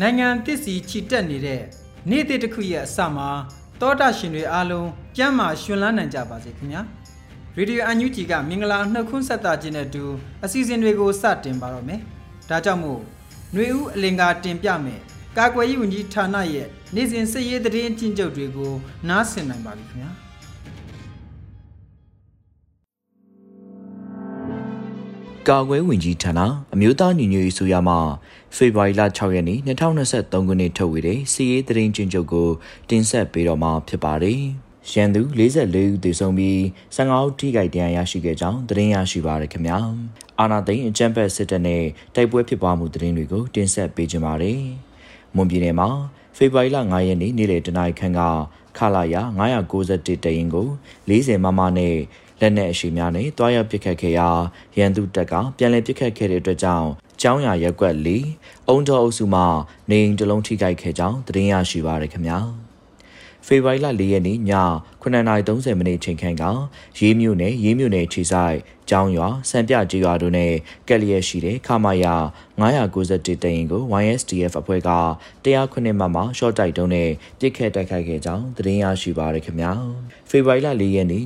နိုင်ငံတစ္စီချီတက်နေတဲ့နေ့တစ်တစ်ခုရဲ့အစမှာတောတာရှင်တွေအားလုံးကျမ်းမာရှင်လန်းနိုင်ကြပါစေခင်ဗျာရေဒီယိုအန်ယူဂျီကမင်္ဂလာနှုတ်ခွန်းဆက်တာခြင်းနဲ့အတူအစီအစဉ်တွေကိုစတင်ပါတော့မယ်ဒါကြောင့်မို့ຫນွေဦးအလင်္ကာတင်ပြမယ်ကာကွယ်ရေးဝန်ကြီးဌာနရဲ့နေ့စဉ်စစ်ရေးသတင်းကျဉ်းချုပ်တွေကိုနားဆင်နိုင်ပါပြီခင်ဗျာ ကာကွယ်ဝင်ကြီးဌာနအမျိုးသားညီညွတ်ရေးဆိုရမှဖေဖော်ဝါရီလ6ရက်နေ့2023ခုနှစ်ထုတ်ဝေတဲ့စီရေးသတင်းကျဉ်းချုပ်ကိုတင်ဆက်ပေးတော့မှာဖြစ်ပါတယ်။ရန်သူ44ဦးသေဆုံးပြီး15ဦးထိခိုက်ဒဏ်ရာရရှိခဲ့ကြောင်းသတင်းရရှိပါရခင်ဗျာ။အာနာသိန်းအကြံဖက်စစ်တပ်နဲ့တိုက်ပွဲဖြစ်ပွားမှုသတင်းတွေကိုတင်ဆက်ပေးကြပါမယ်။မွန်ပြည်နယ်မှာ ဖေဖော်ဝါရီလ9ရက်နေ့နေ့လယ်တနာရီခန့်ကခလာရ991တရင်ကို40မမနဲ့လက်နက်အရှိများနဲ့တွားရောက်ပစ်ခတ်ခဲ့ရာရန်သူတပ်ကပြန်လည်ပစ်ခတ်ခဲ့တဲ့အတွက်ကြောင့်ကျောင်းရရက်ကွက်၄အုံတော်အုပ်စုမှနေအိမ်တစ်လုံးထိခိုက်ခဲ့ကြောင်းသတင်းရရှိပါရခင်ဗျာ ဖေဖော်ဝါရီလ၄ရက်နေ့ည9:30မိနစ်ချိန်ခန့်ကရေးမြို့နယ်ရေးမြို့နယ်ခြေဆိုင်ကျောင်းရွာစံပြကြေးရွာတို့နဲ့ကက်လျက်ရှိတဲ့ခမာယာ991တရင်ကို YSDF အဖွဲ့က109မှမှရှော့တိုက်တုံးနဲ့ပြစ်ခတ်တိုက်ခိုက်ခဲ့ကြောင်းသတင်းရရှိပါရခင်ဗျာ ဖေဖော်ဝါရီလ၄ရက်နေ့ည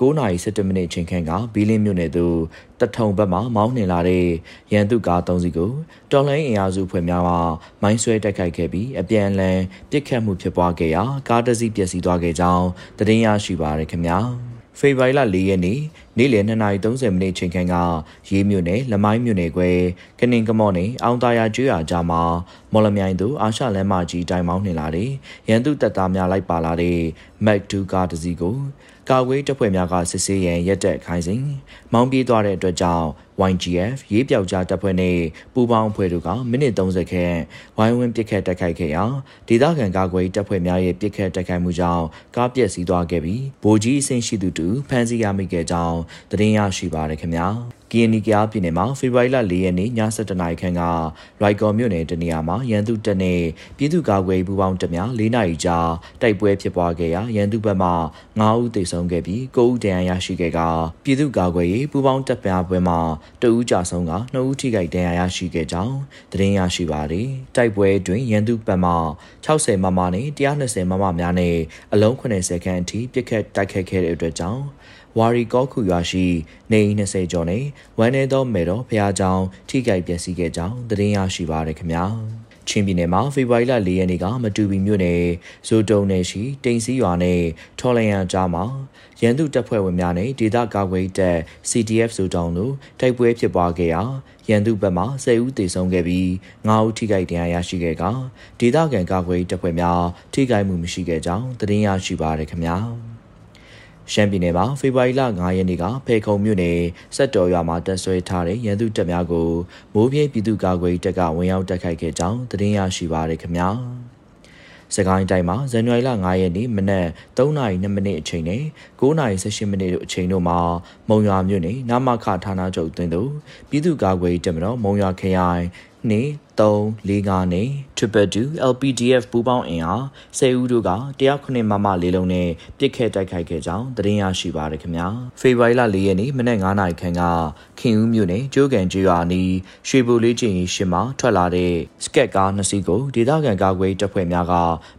9:17မိနစ်ချိန်ခန့်ကဘီလင်းမြို့နယ်သို့တထုံဘက်မှမောင်းနှင်လာတဲ့ရန်သူကား၃စီးကိုတော်လိုင်းအင်အားစုဖွဲ့များကမိုင်းဆွဲတိုက်ခိုက်ခဲ့ပြီးအပြန်အလှန်ပြစ်ခတ်မှုဖြစ်ပွားခဲ့ရာကားတစ်စီးပျက်စီးသွားခဲ့ကြောင်းသတင်းရရှိပါရခင်ဗျာ ဖေဖော်ဝါရီလ၄ရက်နေ့နေ့လယ်2:30မိနစ်ချိန်ခန့်ကရေးမြို့နယ်လမိုင်းမြို့နယ်ကွယ်ကနင်ကမော့နယ်အောင်သားရကျွော်ကြားမှာမော်လမြိုင်သို့အာရှလမ်းမကြီးတိုင်မောင်းနှင်လာတဲ့ရန်သူတပ်သားများလိုက်ပါလာတဲ့မက်ဒူကားတစ်စီးကိုကာဝေးတပ်ဖွဲ့များကစစ်ဆေးရန်ရက်တက်ခိုင်းစဉ်မောင်းပြေးသွားတဲ့အတွက်ကြောင့် YGF ရေးပြောက်ကြားတပ်ဖွဲ့နဲ့ပူးပေါင်းအဖွဲ့တို့ကမိနစ်30ခန့်ဝိုင်းဝန်းပစ်ခတ်တိုက်ခိုက်ခဲ့ရာဒေသခံကာကွယ်တပ်ဖွဲ့များရဲ့ပစ်ခတ်တိုက်ခိုက်မှုကြောင့်ကားပျက်စီးသွားခဲ့ပြီးဗိုလ်ကြီးအဆင့်ရှိသူတူဖမ်းဆီးရမိခဲ့ကြောင်းသတင်းရရှိပါရခင်ဗျာ ကီယနီကယားပြည်နယ်မှာဖေဖော်ဝါရီလ၄ရက်နေ့ည7:00နာရီခန့်ကရိုက်ကော်မြို့နယ်တနေရာမှာရန်သူတပ်နဲ့ပြည်သူ့ကာကွယ်ပူးပေါင်းတပ်များ၄နာရီကြာတိုက်ပွဲဖြစ်ပွားခဲ့ရာရန်သူဘက်မှ9ဦးသေဆုံးခဲ့ပြီး9ဦးဒဏ်ရာရရှိခဲ့ကပြည်သူ့ကာကွယ်ရေးပူးပေါင်းတပ်များပွဲမှာတဦးကြာဆုံးက2ဦးထိခိုက်ဒဏ်ရာရရှိခဲ့ကြောင်းသတင်းရရှိပါတယ်။တိုက်ပွဲတွင်ရန်သူဘက်မှ60မမနဲ့120မမများနဲ့အလုံး80ခန်းအထိပစ်ခတ်တိုက်ခတ်ခဲ့တဲ့အတွက်ကြောင့် ဝါရီကောခုရွာရှိနေအိမ်20ကျော်နဲ့ဝမ်းနေသောမေတော်ဖျားကြောင်ထိကြိုက်ပျက်စီးခဲ့ကြောင်းသတင်းရရှိပါရခင်ဗျာချင်းပြည်နယ်မှာဖေဖော်ဝါရီလ၄ရက်နေ့ကမတူပီမြို့နယ်ဇိုတုံနယ်ရှိတိန်စီရွာနဲ့ထော်လန်ရန်ကြားမှာရန်သူတပ်ဖွဲ့ဝင်များနဲ့ဒေသကာကွယ်တပ် CDF ဇိုတုံတို့တိုက်ပွဲဖြစ်ပွားခဲ့ရာရန်သူဘက်မှ10ဦးသေဆုံးခဲ့ပြီး9ဦးထိခိုက်ဒဏ်ရာရရှိခဲ့ကဒေသခံကာကွယ်တပ်ဖွဲ့များထိခိုက်မှုမရှိခဲ့ကြောင်းသတင်းရရှိပါရခင်ဗျာ ရှမ်းပြည်နယ်မှာဖေဖော်ဝါရီလ9ရက်နေ့ကဖေခုံမြို့နယ်စက်တော်ရွာမှာတပ်ဆွဲထားတဲ့ရန်သူတပ်များကိုမိုးပြဲပြည်သူ့ကာကွယ်တပ်ကဝင်ရောက်တိုက်ခိုက်ခဲ့ကြောင်းသတင်းရရှိပါရခင်ဗျာ။စကိုင်းတိုင်းမှာဇန်နဝါရီလ9ရက်နေ့မနက်3:02မိနစ်အချိန်နဲ့9:18မိနစ်အချိန်တို့မှာမုံရွာမြို့နယ်နမခဌာနချုပ်တွင်သို့ပြည်သူ့ကာကွယ်တပ်မတော်မုံရွာခရိုင် နှင့်3 4ကနဲ့ Triple 2 LPDF ပူးပေါင်းအင်အား10ဦးတို့က109မမလေးလုံးနဲ့ပြစ်ခတ်တိုက်ခိုက်ခဲ့ကြောင်းသတင်းရရှိပါရခင်ဗျာဖေဖော်ဝါရီလ4ရက်နေ့မနက်9နာရီခန့်ကခင်ဦးမြို့နယ်ကျိုးကန်ကျွာနီးရွှေဘိုလေးကျင်းရှင်းမှာထွက်လာတဲ့စကက်ကားနှစ်စီးကိုဒေသခံကာကွယ်တပ်ဖွဲ့များက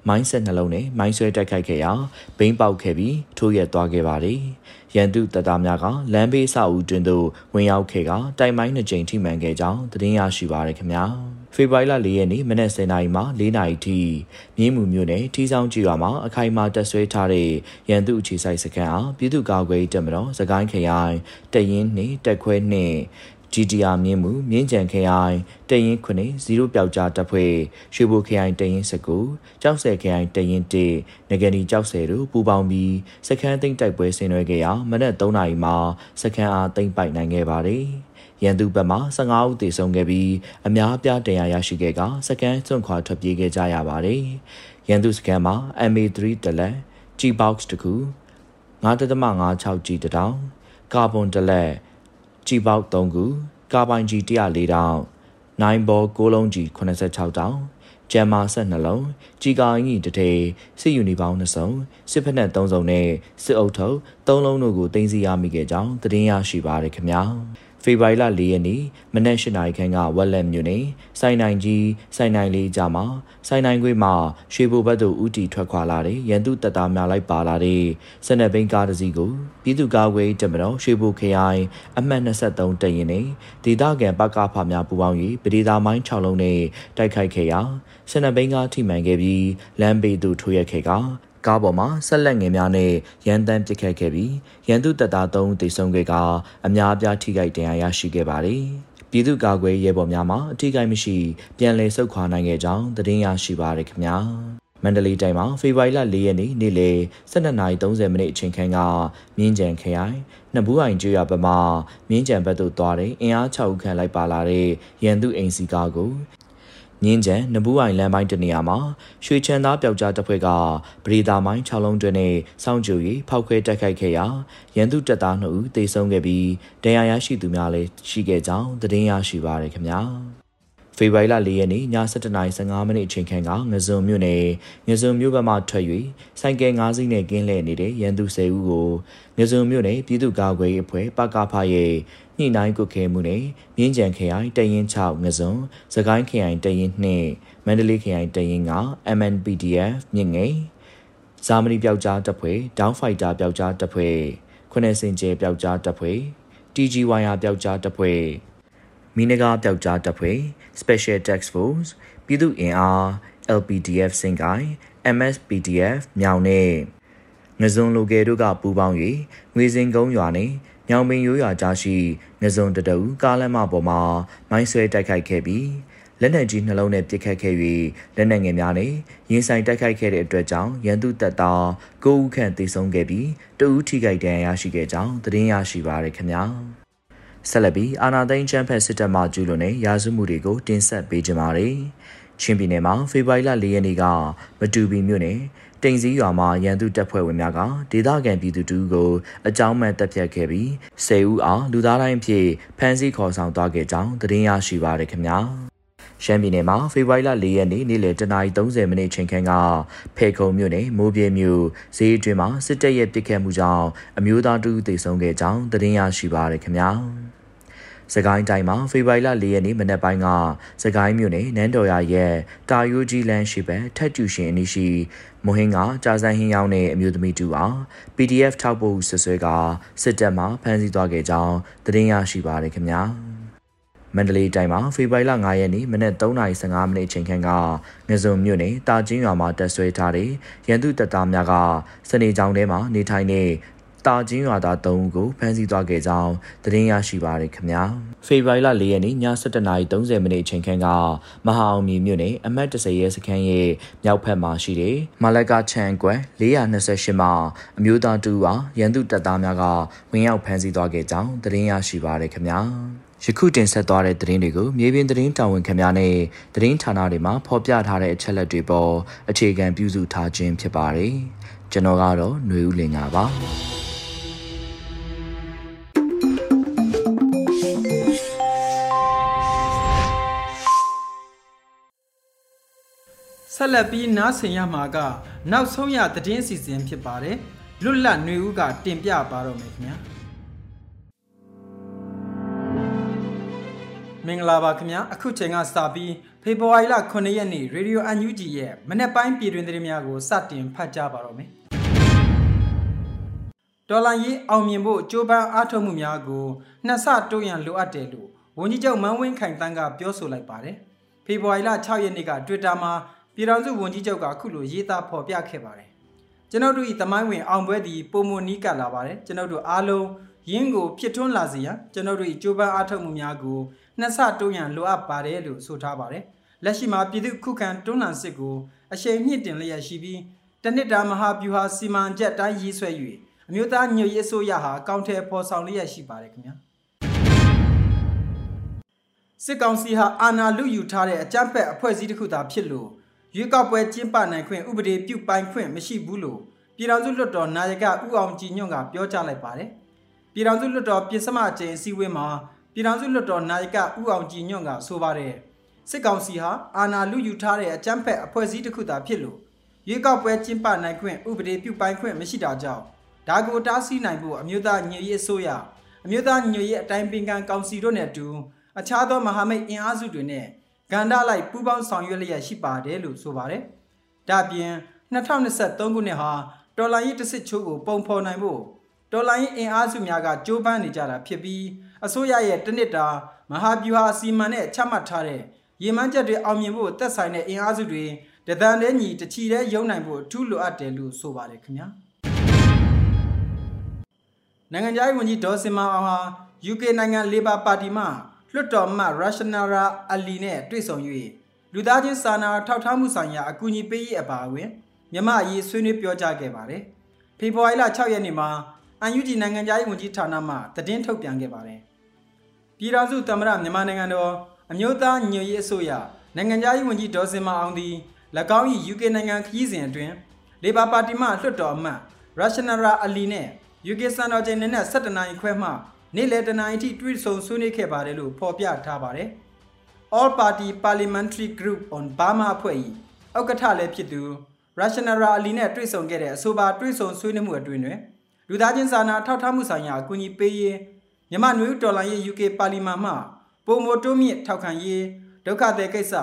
မိုင်းဆက်နှလုံးနဲ့မိုင်းဆွဲတိုက်ခိုက်ခဲ့ရာဘိန်းပေါက်ခဲ့ပြီးထိုးရက်သွားခဲ့ပါတယ် ရန်သူတပ်သားများကလမ်းဘေးဆောက်ဦးတွင်သို့ဝင်ရောက်ခဲ့ကတိုင်မိုင်းနှစ်ကြိမ်ထိမှန်ခဲ့ကြောင်းသတင်းရရှိပါရခင်ဗျာဖေဖော်ဝါရီလ၄ရက်နေ့မနက်10:00နာရီမှ4:00နာရီထိမြင်းမှုမြို့နယ်ထီဆောင်ကြီးရွာမှာအခိုင်အမာတပ်ဆွဲထားတဲ့ရန်သူအခြေစိုက်စခန်းအားပြည်သူ့ကာကွယ်ရေးတပ်မတော်စကိုင်းခရိုင်တရင်နှင့်တက်ခွဲနှင့် GTR မြင်းမှုမြင်းကြံခရိုင်တရင်ခုနှစ်0ပျောက်ကြားတပ်ဖွဲ့ရွှေဘိုခရိုင်တရင်19ကြောက်ဆယ်ခရိုင်တရင်1ငကနီကြောက်ဆယ်တို့ပူးပေါင်းပြီးစခန်းသိမ်းတိုက်ပွဲဆင်နွှဲခဲ့ရာမနက်3နာရီမှာစခန်းအားသိမ်းပိုက်နိုင်ခဲ့ပါတယ်ရန်သူဘက်မှ15ဦးသေဆုံးခဲ့ပြီးအများအပြားတရားရရှိခဲ့ကစကန်စွန့်ခွာထွက်ပြေးခဲ့ကြရပါတယ်။ရန်သူစကန်မှာ MA3 တလက် G-box တခု9.56 G တတောင်ကာဗွန်တလက် G-box 3ခုကာပိုင် G 104တောင်9ဘော6လုံး G 86တောင်ဂျမ်မာဆက်နှလုံးជីကာအင်ကြီးတထေစစ်ယူနီပေါင်း2စုံစစ်ဖက်နဲ့3စုံနဲ့စစ်အုပ်ထုပ်3လုံးတို့ကိုတင်စီရမိခဲ့ကြောင်းသတင်းရရှိပါရခင်ဗျာ ဖေဖော်ဝါရီလ၄ရက်နေ့မနက်၈နာရီခန့်ကဝက်လက်မြို့နယ်စိုင်နိုင်ကြီးစိုင်နိုင်လေးကြားမှာစိုင်နိုင်ခွေမှာရွှေဘိုဘက်သို့ဦးတီထွက်ခွာလာတဲ့ရန်သူတပ်သားများလိုက်ပါလာတဲ့စနက်ဘိန်းကားတစ်စီးကိုပြည်သူ့ကာကွယ်တပ်မတော်ရွှေဘိုခရိုင်အမှတ်23တပ်ရင်းနဲ့ဒေသခံပကဖများပူးပေါင်း၍ပဒေသာမိုင်း6လုံးနဲ့တိုက်ခိုက်ခဲ့ရာစနက်ဘိန်းကားထိမှန်ခဲ့ပြီးလမ်းဘေးသို့ထိုးရက်ခဲ့က ကားပေါ်မှာဆက်လက်ငယ်များနဲ့ရန်တမ်းပစ်ခတ်ခဲ့ပြီးရန်သူတပ်သား3ဦးသေဆုံးခဲ့ကအများအပြားထိခိုက်ဒဏ်ရာရရှိခဲ့ပါတယ်။ပြည်သူ့ကာကွယ်ရဲဘော်များမှအထိခိုက်မရှိပြန်လည်ဆုတ်ခွာနိုင်ခဲ့ကြောင်းသတင်းရရှိပါရခင်ဗျာ။မန္တလေးတိုင်းမှာဖေဖော်ဝါရီလ၄ရက်နေ့နေ့လယ်12:30မိနစ်အချိန်ခန့်ကမြင်းကြံခရိုင်နှစ်ဘူးအိုင်ကျွော်ဘက်မှမြင်းကြံဘက်သို့သွားတဲ့အင်အား6ဦးခန့်လိုက်ပါလာတဲ့ရန်သူအိမ်စီကားကို မြင်းကျန်နဘူးအိုင်လမ်းပိုင်းတနေရာမှာရွှေချန်သားပျောက်ကြားတပ်ဖွဲ့ကပရိသာမိုင်း6လုံးတွင်နဲ့စောင့်ကြို၍ဖောက်ခွဲတိုက်ခိုက်ခဲ့ရာရန်သူတပ်သား2ဦးသေဆုံးခဲ့ပြီးဒဏ်ရာရရှိသူများလည်းရှိခဲ့ကြောင်းသတင်းရရှိပါရခင်ဗျာဖေဖော်ဝါရီလ၄ရက်နေ့ည7:15မိနစ်အချိန်ခန့်ကငဇုံမြို့နယ်ငဇုံမြို့ဘက်မှထွက်၍စိုက်ကဲ၅စီးနဲ့ကင်းလှည့်နေတဲ့ရန်သူ10ဦးကိုငဇုံမြို့နယ်ပြည်သူ့ကာကွယ်ရေးအဖွဲ့ပကဖရဲ့ ညှိနှိုင်းကုခဲမှုနဲ့မြင်းကြံခရိုင်တရင်6ငဇုံစကိုင်းခရိုင်တရင်2မန္တလေးခရိုင်တရင်က MNPDF မြင့်ငယ်ဇာမနီပျောက်ကြားတပ်ဖွဲ့ဒေါင်းဖိုက်တာပျောက်ကြားတပ်ဖွဲ့ခွနဲ့စင်ကျဲပျောက်ကြားတပ်ဖွဲ့ TGYR ပျောက်ကြားတပ်ဖွဲ့မီနဂါပျောက်ကြားတပ်ဖွဲ့ Special Task Force ပြည်သူ့အင်အား LPDF စင်ကိုင်း MSPDF မြောင်နဲ့ငဇွန်လိုကယ်တို့ကပူးပေါင်း၍ငွေစင်ကုန်းရွာနဲ့ ညောင်ပင်ရိုးရွာကြားရှိငဇွန်တတူကားလမ်းမပေါ်မှာမိုင်းဆွဲတိုက်ခိုက်ခဲ့ပြီးလက်နက်ကြီးနှလုံးနဲ့ပစ်ခတ်ခဲ့၍လက်နက်ငယ်များနဲ့ရင်ဆိုင်တိုက်ခိုက်ခဲ့တဲ့အတွက်ကြောင့်ရန်သူတပ်သား9ဦးခန့်သေဆုံးခဲ့ပြီးတဦးထိခိုက်ဒဏ်ရာရရှိခဲ့ကြောင်းသတင်းရရှိပါရခင်ဗျာဆက်လက်ပြီးအာနာသိန်းချမ်းဖက်စစ်တပ်မှကျူးလွန်တဲ့ရာဇဝမှုတွေကိုတင်ဆက်ပေးကြပါမယ်။ချင်းပြည်နယ်မှာဖေဖော်ဝါရီလ၄ရက်နေ့ကမတူပီမြို့နယ် တိန်စည်းရွာမှာရန်သူတပ်ဖွဲ့ဝင်များကဒေသခံပြည်သူတို့ကိုအကြောင်းမဲ့တပ်ဖြတ်ခဲ့ပြီး၁၀ဦးအားလူသားတိုင်းဖြစ်ဖမ်းဆီးခေါ်ဆောင်သွားခဲ့ကြောင်းသတင်းရရှိပါရခင်ဗျာရှမ်းပြည်နယ်မှာဖေဖော်ဝါရီလ၄ရက်နေ့နေ့လယ်10:30မိနစ်ချိန်ခန့်ကဖေခုံမြို့နယ်မိုးပြေမြို့ဈေးအတွင်းမှာစစ်တပ်ရဲ့ပစ်ခတ်မှုကြောင့်အမျိုးသားတူသေဆုံးခဲ့ကြောင်းသတင်းရရှိပါရခင်ဗျာ စကိုင်းတိုင်းမှာဖေဖော်ဝါရီလ၄ရက်နေ့မနက်ပိုင်းကစကိုင်းမြို့နယ်နန်းတော်ရရဲ့တာယိုကြီးလန်းရှိဘက်ထက်ကျူရှင်အနီးရှိမဟင်းကကြာစံဟင်းရောက်တဲ့အမျိုးသမီးတူအား PDF ထောက်ပို့ဆွဆွဲကစစ်တပ်မှဖမ်းဆီးသွားခဲ့ကြောင်းသတင်းရရှိပါရခင်ဗျာမန္တလေးတိုင်းမှာဖေဖော်ဝါရီလ9ရက်နေ့မနက်3:15မိနစ်ချိန်ခန့်ကငဇုံမြို့နယ်တာချင်းရွာမှာတက်ဆွဲထားတဲ့ရန်သူတပ်သားများကစနေကြောင်ထဲမှာနေထိုင်တဲ့ တာချင်းရွာသား3ဦးကိုဖမ်းဆီးသွားခဲ့ကြောင်းသတင်းရရှိပါရခင်ဗျာဖေဖော်ဝါရီလ4ရက်နေ့ည7:30မိနစ်အချိန်ခန့်ကမဟာအောင်မြေမြို့နယ်အမှတ်30ရဲစခန်းရဲ့မြောက်ဘက်မှာရှိတဲ့မလကာချန်ကွယ်428မှာအမျိုးသားတူအားရန်သူတပ်သားများကဝင်ရောက်ဖမ်းဆီးသွားခဲ့ကြောင်းသတင်းရရှိပါရခင်ဗျာယခုတင်ဆက်သွားတဲ့သတင်းတွေကိုမြေပြင်သတင်းတာဝန်ခံများနဲ့သတင်းဌာနတွေမှာဖော်ပြထားတဲ့အချက်လက်တွေပေါ်အခြေခံပြုစုထားခြင်းဖြစ်ပါတယ်။ကျွန်တော်ကတော့ຫນွေဦးလင်ပါ ဆက်လက်ပြီးနားဆင်ရမှာက နောက်ဆုံးရသတင်းအစီအစဉ်ဖြစ်ပါတယ်လွတ်လပ်ຫນွေဦးကတင်ပြပါတော့မယ်ခင်ဗျာမင်္ဂလာပါခင်ဗျာအခုချိန်ကစပြီးဖေဖော်ဝါရီလ9ရက်နေ့ရေဒီယိုအန်ယူဂျီရဲ့မနေ့ပိုင်းပြည်တွင်သတင်းများကိုစတင်ဖတ်ကြားပါတော့မယ်တဒေါ်လာရေးအောင်မြင်ဖို့ကြိုးပမ်းအားထုတ်မှုများကိုနှစ်ဆတိုးရန်လိုအပ်တယ်လို့ဝန်ကြီးချုပ်မန်းဝင်းခိုင်တန်းကပြောဆိုလိုက်ပါတယ်။ဖေဖော်ဝါရီလ6ရက်နေ့က Twitter မှာ ပြည်ထောင်စုဝန်ကြီးချုပ်ကအခုလိုရေးသားဖော်ပြခဲ့ပါတယ်။ကျွန်တော်တို့ဤတမိုင်းဝင်အောင်ပွဲသည်ပုံမနီးကပ်လာပါတယ်။ကျွန်တော်တို့အားလုံးရင်းကိုဖြစ်ထွန်းလာစေရန်ကျွန်တော်တို့ဤကြိုးပမ်းအားထုတ်မှုများကိုနှစ်ဆတိုးရန်လိုအပ်ပါတယ်လို့ဆိုထားပါတယ်။လက်ရှိမှာပြည်သူခုခံတွန်းလှန်စစ်ကိုအရှိန်မြင့်တင်လျက်ရှိပြီးတနစ်တာမဟာဗျူဟာစီမံချက်တိုင်းရေးဆွဲ၍အမျိုးသားညွေရေးအစိုးရဟာကောင်းထဲပေါ်ဆောင်လျက်ရှိပါတယ်ခင်ဗျာစစ်ကောင်စီဟာအာဏာလုယူထားတဲ့အကြမ်းဖက်အဖွဲ့အစည်းတစ်ခုသာဖြစ်လို့ ရွေးကောက်ပွဲကျင်းပနိုင်ခွင့်ဥပဒေပြုပိုင်ခွင့်မရှိဘူးလို့ပြည်ထောင်စုလွှတ်တော်နာယကဦးအောင်ကြည်ညွန့်ကပြောကြားလိုက်ပါတယ်ပြည်ထောင်စုလွှတ်တော်ပြင်စမအကြိမ်အစည်းအဝေးမှာပြည်ထောင်စုလွှတ်တော်နာယကဦးအောင်ကြည်ညွန့်ကဆိုပါတယ်စစ်ကောင်စီဟာအာဏာလုယူထားတဲ့အကြမ်းဖက်အဖွဲ့အစည်းတစ်ခုသာဖြစ်လို့ရွေးကောက်ပွဲကျင်းပနိုင်ခွင့်ဥပဒေပြုပိုင်ခွင့်မရှိတာကြောင့်ဒါကိုတားဆီးနိုင်ဖို့အမျိုးသားညွေရေးအစိုးရအမျိုးသားညွေရေးအတိုင်းပင်ခံကောင်စီတို့နဲ့အတူအခြားသောမဟာမိတ်အင်အားစုတွေနဲ့ ဂန္ဓာလိုက်ပူးပေါင်းဆောင်ရွက်လျက်ရှိပါတယ်လို့ဆိုပါတယ်။ဒါပြင်2023ခုနှစ်ဟာတော်လိုင်းရေးတစ်စစ်ချိုးကိုပုံဖော်နိုင်ဖို့တော်လိုင်းရေးအင်အားစုများကကြိုးပမ်းနေကြတာဖြစ်ပြီးအစိုးရရဲ့တနစ်တာမဟာဗျူဟာအစီအမံနဲ့ချမှတ်ထားတဲ့ရေမှန်းချက်တွေအောင်မြင်ဖို့သက်ဆိုင်တဲ့အင်အားစုတွေတဒန်တဲ့ညီတချီတဲ့ရုံနိုင်ဖို့အထူးလိုအပ်တယ်လို့ဆိုပါတယ်ခင်ဗျာနိုင်ငံခြားရေးဝန်ကြီးဒေါ်စင်မာအောင်ဟာ UK နိုင်ငံ Labour Party မှ လွှတ်တော်မှရရှနာရာအလီနဲ့တွေ့ဆုံ၍လူသားချင်းစာနာထောက်ထားမှုဆိုင်ရာအကူအညီပေးရေးအပါအဝင်မြမအရေးဆွေးနွေးပြောကြားခဲ့ပါတယ်။ဖေဖော်ဝါရီလ6ရက်နေ့မှာ UNG နိုင်ငံခြားရေးဝန်ကြီးဌာနမှသတင်းထုတ်ပြန်ခဲ့ပါတယ်။ပြည်ထောင်စုသမ္မတမြန်မာနိုင်ငံတော်အမျိုးသားညွေရေးအစိုးရနိုင်ငံခြားရေးဝန်ကြီးဒေါ်စင်မာအောင်သည်၎င်း၏ UK နိုင်ငံခရီးစဉ်အတွင်းလေဘာပါတီမှလွှတ်တော်အမတ်ရရှနာရာအလီနဲ့ UK စံတော်ချိန်နဲ့17နာရီခွဲမှ နေ့လယ်တနာရီထိတွေ့ဆုံဆွေးနွေးခဲ့ပါတယ်လို့ဖော်ပြထားပါတယ်။ All Party Parliamentary Group on Burma အဖွဲ့၏ဥက္ကဋ္ဌလည်းဖြစ်သူရရှနာရာအလီနဲ့တွေ့ဆုံခဲ့တဲ့အဆိုပါတွေ့ဆုံဆွေးနွေးမှုအတွင်းတွင်လူသားချင်းစာနာထောက်ထားမှုဆိုင်ရာအကူအညီပေးရေးမြန်မာနွေဦးတော်လှန်ရေး UK ပါလီမန်မှပုံမတိုးမြင့်ထောက်ခံရေးဒုက္ခသည်ကိစ္စ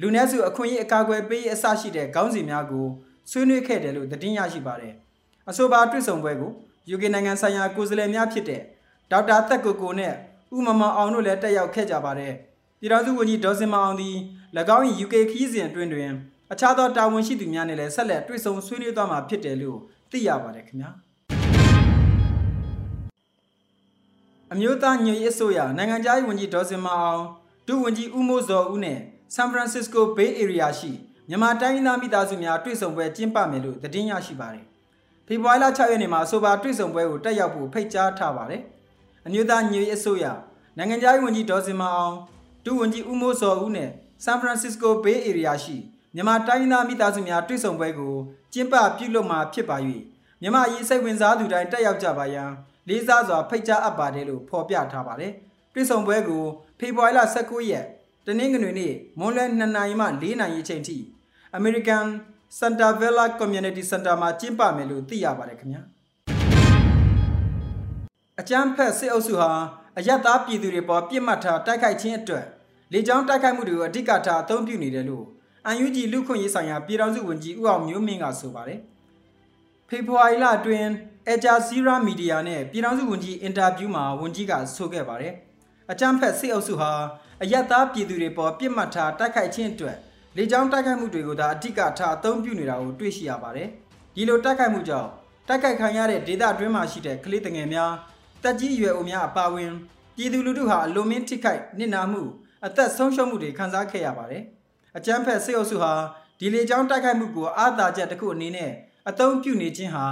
လူနည်းစုအခွင့်အရေးအကာအကွယ်ပေးရေးအစရှိတဲ့ခေါင်းစဉ်များကိုဆွေးနွေးခဲ့တယ်လို့သတင်းရရှိပါတယ်။အဆိုပါတွေ့ဆုံပွဲကို UK နိုင်ငံဆိုင်ရာကိုယ်စားလှယ်များဖြစ်တဲ့ ဒေါက်တာသက်ကိုကိုနဲ့ဦးမမအောင်တို့လည်းတက်ရောက်ခဲ့ကြပါတယ်။ပြည်ထောင်စုဝန်ကြီးဒေါ်စင်မအောင်သည်၎င်း၏ UK ခီးစဉ်အတွင်းတွင်အခြားသောတာဝန်ရှိသူများနဲ့လည်းဆက်လက်တွေ့ဆုံဆွေးနွေးသွားမှာဖြစ်တယ်လို့သိရပါတယ်ခင်ဗျာ။အမျိုးသားညွေရေးအစိုးရနိုင်ငံခြားရေးဝန်ကြီးဒေါ်စင်မအောင်ဒုဝန်ကြီးဦးမိုးစောဦးနဲ့ဆန်ဖရန်စစ္စကိုဘေးအေရီးယားရှိမြန်မာတိုင်းသားမိသားစုများတွေ့ဆုံပွဲကျင်းပမယ်လို့သတင်းရရှိပါတယ်။ဖေဖော်ဝါရီလ6ရက်နေ့မှာဆိုပါတွေ့ဆုံပွဲကိုတက်ရောက်ဖို့ဖိတ်ကြားထားပါတယ်။ အမျိုးသားညွေအစိုးရနိုင်ငံခြားရေးဝန်ကြီးဒေါ်စင်မအောင်ဒုဝန်ကြီးဦးမိုးစောဦးနဲ့ဆန်ဖရန်စစ္စကိုဘေးအေရီးယားရှိမြန်မာတိုင်းသားမိသားစုများတွေ့ဆုံပွဲကိုကျင်းပပြုလုပ်မှာဖြစ်ပါ၍မြန်မာအရေးစိတ်ဝင်စားသူတိုင်းတက်ရောက်ကြပါရန်လေးစားစွာဖိတ်ကြားအပ်ပါတယ်လို့ဖော်ပြထားပါတယ်။တွေ့ဆုံပွဲကိုဖေဖော်ဝါရီလ19ရက်တနင်္ဂနွေနေ့မွန်းလွဲ2နာရီမှ4နာရီအချိန်ထိ American Santa Vella Community Center မှာကျင်းပမယ်လို့သိရပါတယ်ခင်ဗျာ အကြမ်းဖက်စစ်အုပ်စုဟာအယက်သားပြည်သူတွေပေါ်ပြစ်မှတ်ထားတိုက်ခိုက်ခြင်းအတွက်လေကြောင်းတိုက်ခိုက်မှုတွေကိုအဓိကထားအသုံးပြုနေတယ်လို့ UNG လူခွင့်ရေးဆိုင်ရာပြည်ထောင်စုဝန်ကြီးဦးအောင်မျိုးမင်းကဆိုပါတယ်ဖေဖော်ဝါရီလအတွင်းအဂျာဇီရာမီဒီယာနဲ့ပြည်ထောင်စုဝန်ကြီးအင်တာဗျူးမှာဝန်ကြီးကဆိုခဲ့ပါတယ်အကြမ်းဖက်စစ်အုပ်စုဟာအယက်သားပြည်သူတွေပေါ်ပြစ်မှတ်ထားတိုက်ခိုက်ခြင်းအတွက်လေကြောင်းတိုက်ခိုက်မှုတွေကိုသာအဓိကထားအသုံးပြုနေတာကိုတွေ့ရှိရပါတယ်။ဒီလိုတိုက်ခိုက်မှုကြောင့်တိုက်ခိုက်ခံရတဲ့ဒေသအတွင်းမှာရှိတဲ့ကလေးတငယ်များ တက်ကြီးရွယ်အိုများအပါအဝင်ပြည်သူလူထုဟာအလွန်မင်းထိခိုက်နစ်နာမှုအသက်ဆုံးရှုံးမှုတွေခံစားခဲ့ရပါတယ်။အကြမ်းဖက်စစ်အုပ်စုဟာဒီလေကြောင်းတိုက်ခိုက်မှုကိုအာသာချက်တစ်ခုအနေနဲ့အသုံးပြုနေခြင်းဟာ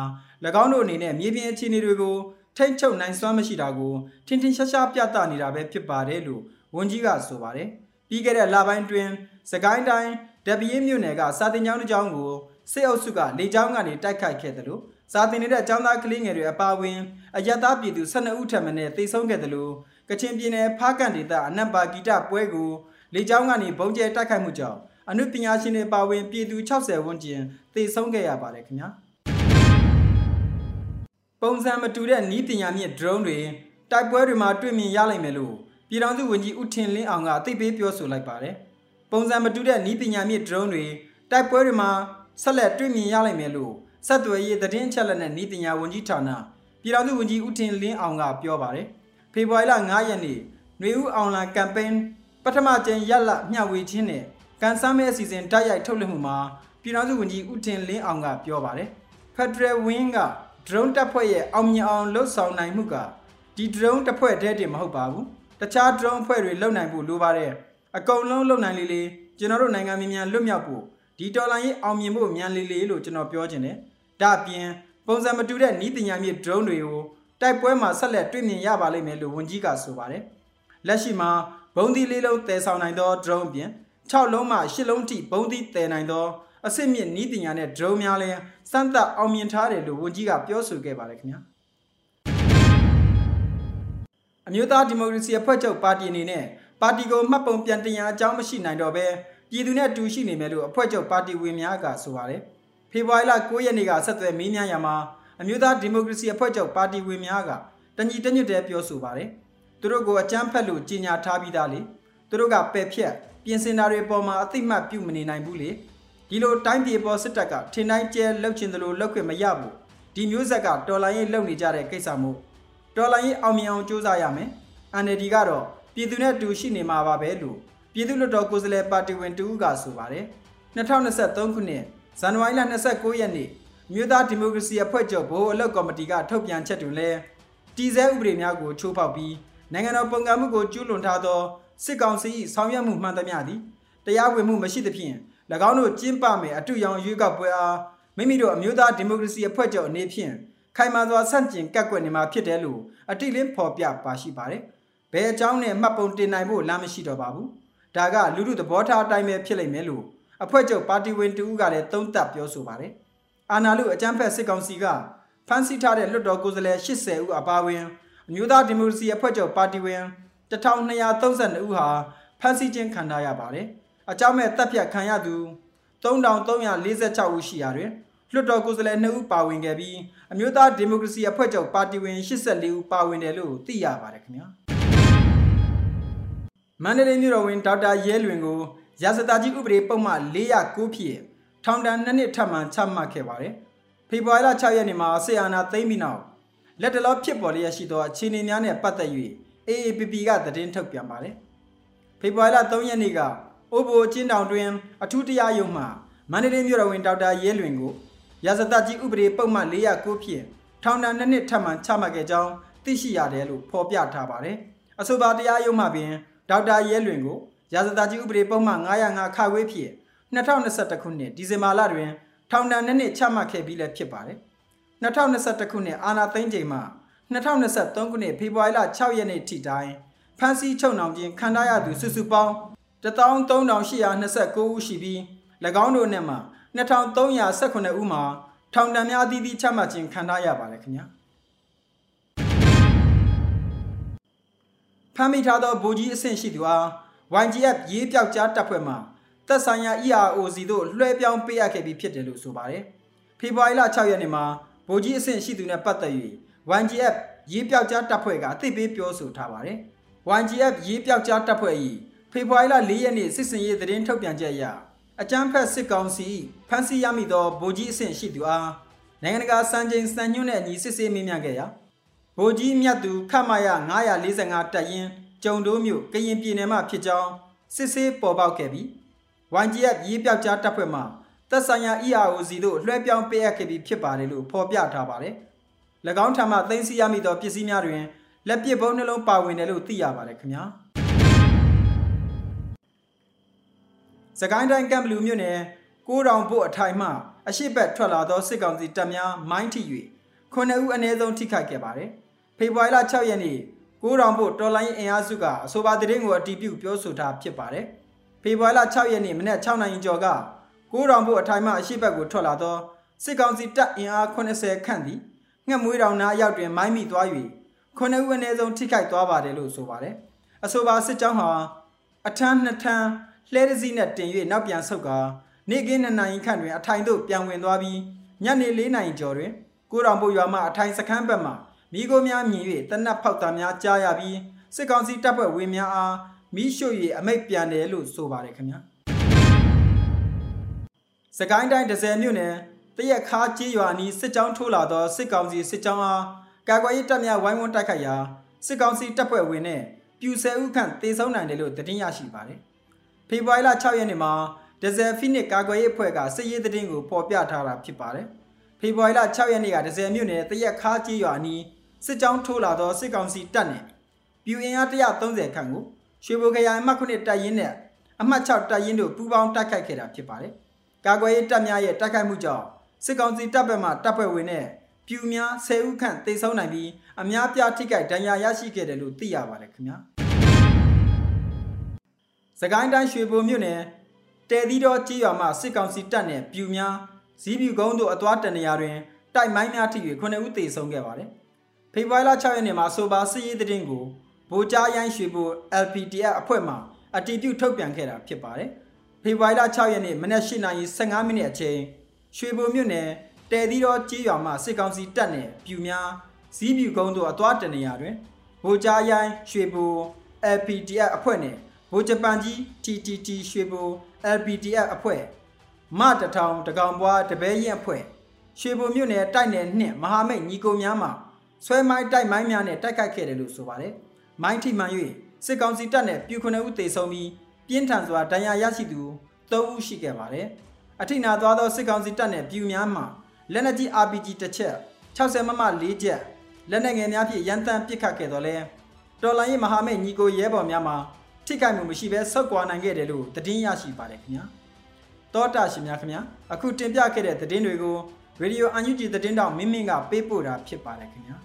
၎င်းတို့အနေနဲ့မြေပြင်အခြေအနေတွေကိုထိမ့်ချုပ်နိုင်စွမ်းမရှိတာကိုထင်ထင်ရှားရှားပြသနေတာပဲဖြစ်ပါတယ်လို့ဝန်ကြီးကဆိုပါတယ်။ပြီးခဲ့တဲ့လပိုင်းတွင်စကိုင်းတိုင်းဒပီးမြို့နယ်ကစာတင်ကျောင်းတစ်ကျောင်းကိုစစ်အုပ်စုကလေကြောင်းကနေတိုက်ခိုက်ခဲ့တယ်လို့ စာတင်နေတဲ့ကျောင်းသားကလေးငယ်တွေအပါအဝင်အယက်သားပြည်သူ12ဦးထပ်မံနဲ့တိတ်ဆုံးခဲ့တယ်လို့ကချင်ပြည်နယ်ဖားကန်ဒေသအနက်ပါဂီတပွဲကိုလေကြောင်းကနေဘုံကျဲတိုက်ခိုက်မှုကြောင့်အနုပညာရှင်တွေပါဝင်ပြည်သူ60ဝန်းကျင်သေဆုံးခဲ့ရပါတယ်ခင်ဗျာပုံစံမတူတဲ့နီးပညာမြင့် drone တွေတိုက်ပွဲတွေမှာတွေ့မြင်ရလိမ့်မယ်လို့ပြည်ထောင်စုဝန်ကြီးဦးထင်လင်းအောင်ကအသိပေးပြောဆိုလိုက်ပါတယ်။ပုံစံမတူတဲ့နီးပညာမြင့် drone တွေတိုက်ပွဲတွေမှာဆက်လက်တွေ့မြင်ရလိမ့်မယ်လို့ ဆက်သွယ်ရေးသတင်းအချက်အလက်နဲ့နီးပညာဝန်ကြီးဌာနပြည်ထောင်စုဝန်ကြီးဦးထင်လင်းအောင်ကပြောပါတယ်ဖေဖော်ဝါရီလ9ရက်နေ့ຫນွေဦးအောင်လန်ကမ်ပိန်းပထမကျင်းရက်လက်မျှဝေခြင်းနဲ့ကန်ဆမ်းမဲအစီအစဉ်တိုက်ရိုက်ထုတ်လွှင့်မှုမှာပြည်ထောင်စုဝန်ကြီးဦးထင်လင်းအောင်ကပြောပါတယ်ဖက်ဒရယ်ဝင်းက drone တပ်ဖွဲ့ရဲ့အောင်မြင်အောင်လှုပ်ဆောင်နိုင်မှုကဒီ drone တပ်ဖွဲ့တည်းတည်းမဟုတ်ပါဘူးတခြား drone အဖွဲ့တွေလုံနိုင်ဖို့လိုပါတယ်အကုန်လုံးလုံနိုင်လေလေကျွန်တော်တို့နိုင်ငံမြန်မြန်လွတ်မြောက်ဖို့ဒီတော်လိုင်းရေးအောင်မြင်ဖို့မြန်လေလေလို့ကျွန်တော်ပြောချင်တယ် ဒါအပြင်ပုံစံမတူတဲ့ဤပညာမြေ drone တွေကိုတိုက်ပွဲမှာဆက်လက်တွေ့မြင်ရပါလိမ့်မယ်လို့ဝန်ကြီးကဆိုပါတယ်လက်ရှိမှာဘုံသီးလေးလုံးတည်ဆောင်နိုင်သော drone အပြင်6လုံးမှ8လုံးထိဘုံသီးတည်နိုင်သောအစစ်မြင့်ဤပညာနဲ့ drone များလည်းစမ်းသပ်အောင်မြင်ထားတယ်လို့ဝန်ကြီးကပြောဆိုခဲ့ပါတယ်ခင်ဗျာအမျိုးသားဒီမိုကရေစီအဖွဲ့ချုပ်ပါတီအနေနဲ့ပါတီကိုမှတ်ပုံပြန်တင်ရအကြောင်းမရှိနိုင်တော့ဘဲပြည်သူနဲ့တူရှိနေမယ်လို့အဖွဲ့ချုပ်ပါတီဝင်များကဆိုပါတယ် ဖေဖော်ဝါရီလ9ရက်နေ့ကဆက်သွယ်မေးမြန်းရမှာအမျိုးသားဒီမိုကရေစီအဖွဲ့ချုပ်ပါတီဝင်များကတညီတညွတ်တည်းပြောဆိုပါတယ်သူတို့ကိုအကြမ်းဖက်လို့ကြီးညာထားပြီးသားလေသူတို့ကပယ်ဖြတ်ပြင်ဆင်တာတွေပေါ်မှာအသိမှတ်ပြုမနေနိုင်ဘူးလေဒီလိုတိုင်းပြည်ပေါ်စစ်တပ်ကထင်တိုင်းကျဲလှုပ်ချင်တယ်လို့လှုပ်ခွင့်မရဘူးဒီမျိုးဆက်ကတော်လိုင်းရေးလှုပ်နေကြတဲ့ကိစ္စမို့တော်လိုင်းရေးအောင်မြင်အောင်စူးစမ်းရမယ် NLD ကတော့ပြည်သူနဲ့တူရှိနေမှာပါပဲလို့ပြည်သူ့လွှတ်တော်ကိုယ်စားလှယ်ပါတီဝင်တူဦးကဆိုပါတယ်2023ခုနှစ် ဇန်နဝါရီလ29ရက်နေ့မြို့သားဒီမိုကရေစီအဖွဲ့ချုပ်ဘိုးအလုပ်ကော်မတီကထုတ်ပြန်ချက်တွင်လည်းတည်ဆဲဥပဒေများကိုချိုးဖောက်ပြီးနိုင်ငံတော်ပုံကံမှုကိုကျူးလွန်ထားသောစစ်ကောင်စီ၏ဆောင်ရွက်မှုမှန်သမျှသည်တရားဝင်မှုမရှိသဖြင့်၎င်းတို့ကျင်းပမယ်အတူရောင်ရွေးကောက်ပွဲအားမိမိတို့အမျိုးသားဒီမိုကရေစီအဖွဲ့ချုပ်အနေဖြင့်ခိုင်မာစွာဆန့်ကျင်ကန့်ကွက်နေမှာဖြစ်တယ်လို့အတိလင်းဖော်ပြပါရှိပါတယ်။ဘယ်အကြောင်းနဲ့မှတ်ပုံတင်နိုင်ဖို့လမ်းမရှိတော့ပါဘူး။ဒါကလူလူသဘောထားအတိုင်းပဲဖြစ်လိမ့်မယ်လို့ အဖွဲ့ချုပ်ပါတီဝင်တူဦးကလည်းသုံးသပ်ပြောဆိုပါတယ်။အာဏာလုအကြမ်းဖက်စစ်ကောင်စီကဖမ်းဆီးထားတဲ့လွှတ်တော်ကိုယ်စားလှယ်80ဦးအပါအဝင်အမျိုးသားဒီမိုကရေစီအဖွဲ့ချုပ်ပါတီဝင်1232ဦးဟာဖမ်းဆီးခြင်းခံထားရပါတယ်။အကြောင်းမဲ့တပ်ဖြတ်ခံရသူ3346ဦးရှိရာတွင်လွှတ်တော်ကိုယ်စားလှယ်2ဦးပါဝင်ခဲ့ပြီးအမျိုးသားဒီမိုကရေစီအဖွဲ့ချုပ်ပါတီဝင်84ဦးပါဝင်တယ်လို့သိရပါတယ်ခင်ဗျာမန္တလေးမြို့တော်ဝင်ဒေါက်တာရဲလွင်ကို ရာဇသကြီးဥပဒေပုံမှန်409ဖြစ်ထောင်ဒဏ်2နှစ်ထပ်မံချမှတ်ခဲ့ပါတယ်ဖေဖော်ဝါရီလ6ရက်နေ့မှာဆီယာနာသိမ်းပြီးနောက်လက်တလောဖြစ်ပေါ်လျက်ရှိသောအခြေအနေများနဲ့ပတ်သက်၍ AAPP ကသတင်းထုတ်ပြန်ပါတယ်ဖေဖော်ဝါရီလ3ရက်နေ့ကအိုဘိုချင်းတောင်တွင် အထူးတရားရုံးမှမန္တလေးမြို့တော်ဝင်ဒေါက်တာရဲလွင်ကိုရာဇသကြီးဥပဒေပုံမှန်409ဖြင့်ထောင်ဒဏ်2နှစ်ထပ်မံချမှတ်ခဲ့ကြောင်းသိရှိရတယ်လို့ဖော်ပြထားပါတယ်။အဆိုပါတရားရုံးမှပင်ဒေါက်တာရဲလွင်ကို ရာဇသကြီးဥပဒေပုံမှန်905ခါဝေးဖြင့်2021ခုနှစ်ဒီဇင်ဘာလတွင်ထောင်ဒဏ်2နှစ်ချမှတ်ခဲ့ပြီးလည်းဖြစ်ပါတယ်။2021ခုနှစ်အာဏာသိမ်းချိန်မှ2023ခုနှစ်ဖေဖော်ဝါရီလ6ရက်နေ့ထိတိုင်ဖမ်းဆီးချုပ်နှောင်ခြင်းခံထားရသူစုစုပေါင်း13829ဦးရှိပြီး၎င်းတို့နဲ့မှ2318ဦးမှာထောင်ဒဏ်များအသီးသီးချမှတ်ခြင်းခံထားရပါတယ်ခင်ဗျာဖမ်းမိထားသောဗိုလ်ကြီးအဆင့်ရှိသူအား YGF ရေးပြောက်ကြားတပ်ဖွဲ့မှသက်ဆိုင်ရာ EROC တို့လွှဲပြောင်းပေးအပ်ခဲ့ပြီးဖြစ်တယ်လို့ဆိုပါတယ်ဖေဖော်ဝါရီလ6ရက်နေ့မှာဗိုလ်ကြီးအဆင့်ရှိသူနဲ့ပတ်သက်၍ YGF ရေးပြောက်ကြားတပ်ဖွဲ့ကအသိပေးပြောဆိုထားပါတယ် YGF ရေးပြောက်ကြားတပ်ဖွဲ့၏ဖေဖော်ဝါရီလ4ရက်နေ့စစ်စင်ရေးသတင်းထုတ်ပြန်ချက်အရအကြမ်းဖက်စစ်ကောင်စီဖမ်းဆီးရမိသောဗိုလ်ကြီးအဆင့်ရှိသူအားနိုင်ငံတကာစံချိန်စံညွှန်းနဲ့အညီစစ်ဆေးမေးမြန်းခဲ့ရာဗိုလ်ကြီးမြတ်သူခမရ945တပ်ရင်း ကျုံတိုးမြို့ကရင်ပြည်နယ်မှဖြစ်ကြောင်းစစ်ဆေးပေါ်ပေါက်ခဲ့ပြီး YGF ရေးပြောက်ကြားတပ်ဖွဲ့မှသက်ဆိုင်ရာ EROC တို့လွှဲပြောင်းပေးအပ်ခဲ့ပြီးဖြစ်ပါတယ်လို့ဖော်ပြထားပါတယ်။၎င်းထံမှသိမ်းဆည်းရမိသောပစ္စည်းများတွင်လက်ပစ်ဘုံနှလုံးပါဝင်တယ်လို့သိရပါတယ်ခင်ဗျာ။စကိုင်းတိုင်းကံဘလူမြို့နယ်ကိုးတောင်ဘုတ်အထိုင်မှအရှိတ်ထွက်လာသောစစ်ကောင်စီတပ်များမိုင်းထိ၍ခုနှစ်ဦးအနည်းဆုံးထိခိုက်ခဲ့ပါတယ်။ဖေဖော်ဝါရီလ6ရက်နေ့ ကိုးတောင်ဘုတ်တော်လိုင်းအင်အားစုကအဆိုပါတရင်ကိုအတီးပြုပြောဆိုထားဖြစ်ပါတယ်။ဖေဖော်ဝါရီလ6ရက်နေ့မနက်6နာရီကျော်ကကိုးတောင်ဘုတ်အထိုင်မှအရှိတ်ကိုထွက်လာသောစစ်ကောင်စီတပ်အင်အား80ခန့်သည်ငှက်မွေးတောင်နာအရောက်တွင်မိုင်းမိသွား၍ခုနှစ်ဦးအနည်းဆုံးထိခိုက်သွားပါတယ်လို့ဆိုပါတယ်။အဆိုပါစစ်ကြောင်းဟာအထမ်းနှစ်ထမ်းလှဲတစည်းနဲ့တင်၍နောက်ပြန်ဆုတ်ကာနေ့ကင်းနှစ်နာရီခန့်တွင်အထိုင်သို့ပြန်ဝင်သွားပြီးညနေ၄နာရီကျော်တွင်ကိုတော်ဘုရွာမှအထိုင်စခန်းဘက်မှ မိโกများမြင်၍တနတ်ဖောက်သားများကြားရပြီးစစ်ကောင်စီတပ်ဖွဲ့ဝင်များအားမိရှို့၍အမိတ်ပြန်တယ်လို့ဆိုပါတယ်ခင်ဗျာစကိုင်းတိုင်းဒဇယ်မြို့နယ်တရက်ခါကြေးရွာနီးစစ်ကြောင်းထိုးလာသောစစ်ကောင်စီစစ်ကြောင်းအားကာကွယ်ရေးတပ်များဝိုင်းဝန်းတိုက်ခိုက်ရာစစ်ကောင်စီတပ်ဖွဲ့ဝင်နဲ့ပြူဆယ်ဦးခန့်တေဆုံးနိုင်တယ်လို့သတင်းရရှိပါတယ်။ဖေဖော်ဝါရီလ6ရက်နေ့မှာဒဇယ်ဖိနစ်ကာကွယ်ရေးအဖွဲ့ကစစ်ရေးသတင်းကိုပေါ်ပြထားတာဖြစ်ပါတယ်။ဖေဖော်ဝါရီလ6ရက်နေ့ကဒဇယ်မြို့နယ်တရက်ခါကြီးရွာနီး စစ်ကြောင်းထိုးလာသောစစ်ကောင်စီတပ်နဲ့ပြူအင်အား130ခန့်ကိုရွှေဘိုခရိုင်အမှတ်9တပ်ရင်းနဲ့အမှတ်6တပ်ရင်းတို့ပူးပေါင်းတိုက်ခိုက်ခဲ့တာဖြစ်ပါတယ်။ကာကွယ်ရေးတပ်များရဲ့တိုက်ခိုက်မှုကြောင့်စစ်ကောင်စီတပ်ဘက်မှတပ်ဖွဲ့ဝင်နဲ့ပြူများ10ဦးခန့်တိတ်ဆုံးနိုင်ပြီးအများပြားထိခိုက်ဒဏ်ရာရရှိခဲ့တယ်လို့သိရပါတယ်ခင်ဗျာ။စကိုင်းတိုင်းရွှေဘိုမြို့နယ်တဲသီတော်ကြီးရွာမှာစစ်ကောင်စီတပ်နဲ့ပြူများဇီးပြူကုန်းတို့အသွားတနေရာတွင်တိုက်မိုင်းများထိ၍9ဦးသေဆုံးခဲ့ပါတယ်။ ဖေဖော်ဝါရီလ6ရက်နေ့မှာဆိုပါစစ်ရေးသတင်းကိုဗိုလ်ကြားရိုင်းရွှေဘို LPDF အဖွဲ့မှအတည်ပြုထုတ်ပြန်ခဲ့တာဖြစ်ပါတယ်။ဖေဖော်ဝါရီလ6ရက်နေ့မနက်8:15မိနစ်အချိန်ရွှေဘိုမြို့နယ်တဲသီတော်ကြီးရွာမှာစစ်ကောင်စီတပ်နဲ့ပြူများဇီးပြူကုန်းတို့အသွားတနေရာတွင်ဗိုလ်ကြားရိုင်းရွှေဘို LPDF အဖွဲ့နဲ့ဗိုလ်ဂျပန်ကြီး TTT ရွှေဘို LPDF အဖွဲ့မတထောင်တကောင်ပွားတပဲရင်အဖွဲ့ရွှေဘိုမြို့နယ်တိုက်နယ်နှင့်မဟာမိတ်ညီကိုများမှ ဆွဲမိုင်းတိုက်မိုင်းများနဲ့တိုက်ခိုက်ခဲ့တယ်လို့ဆိုပါတယ်။မိုင်းထိမှန်၍စစ်ကောင်စီတပ်နဲ့ပြူခုနှစ်ဦးသေဆုံးပြီးပြင်းထန်စွာဒဏ်ရာရရှိသူ၃ဦးရှိခဲ့ပါတယ်။အထိနာသွားသောစစ်ကောင်စီတပ်နဲ့ပြူများမှလက်နက်ကြီး RPG တစ်ချက်60မမ၄ချက်လက်နက်ငယ်များဖြင့်ရန်တမ်းပစ်ခတ်ခဲ့တော်လဲတော်လိုင်းရေးမဟာမိတ်ညီကိုရဲဘော်များမှာထိခိုက်မှုမရှိဘဲဆုတ်ကွာနိုင်ခဲ့တယ်လို့သတင်းရရှိပါတယ်ခင်ဗျာတောတာရှင်များခင်ဗျာအခုတင်ပြခဲ့တဲ့သတင်းတွေကိုရေဒီယိုအန်ယူဂျီသတင်းတောင်မင်းမင်းကပေးပို့တာဖြစ်ပါတယ်ခင်ဗျာ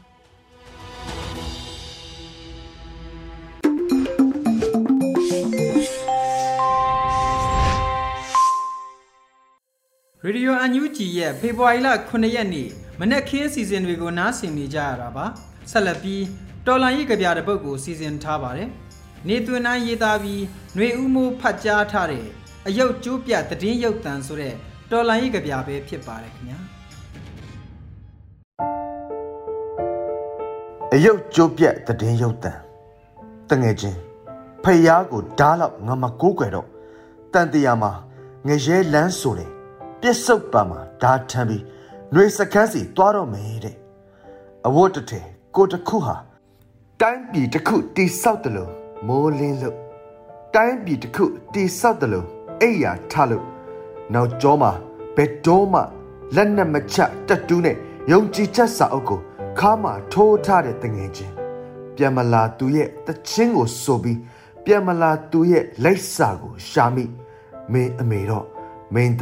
ရေဒီယိုအန်ယူဂျီရဲ့ဖေဖော်ဝါရီလ9ရက်နေ့မနက်ခင်းအစီအစဉ်တွေကိုနားဆင်နေကြရတာပါဆက်လက်ပြီးတော်လန်ရေးကြပြတဲ့ပုတ်ကိုစီစဉ်ထားပါတယ်နေသွင်းနိုင်ရေးသားပြီးຫນွေဦးမိုးဖတ်ကြားထားတဲ့အယုတ်ကျိုးပြသတင်းရုပ်တံဆိုတဲ့တော်လန်ရေးကြပြပဲဖြစ်ပါတယ်ခင်ဗျာအယုတ်ကျိုးပြက်တည်င်းရုပ်တံတငယ်ချင်းဖယားကိုဓားလောက်ငါမကိုးကွယ်တော့တန်တရာမှာငရဲလန်းဆိုတယ် ပြစ်စုတ်ပါမှာဓားထမ်းပြီးຫນွေစကန်းစီတွားတော့မယ်တဲ့အဝတ်တထဲကိုတခုဟာတိုင်းပြည်တစ်ခုတိဆောက်တယ်လို့မိုးလင်းလို့တိုင်းပြည်တစ်ခုတိဆောက်တယ်လို့အိယာထလို့နောက်ကျောမှာဘယ်တော့မှလက်နဲ့မချတက်တူးနဲ့ယုံကြည်ချက်စာအုပ်ကိုခါမှထိုးထားတဲ့တငယ်ချင်းပြန်မလာသူရဲ့တချင်းကိုဆိုပြီးပြန်မလာသူရဲ့လက်စာကိုရှာမိမင်းအမေတော့မင်းတ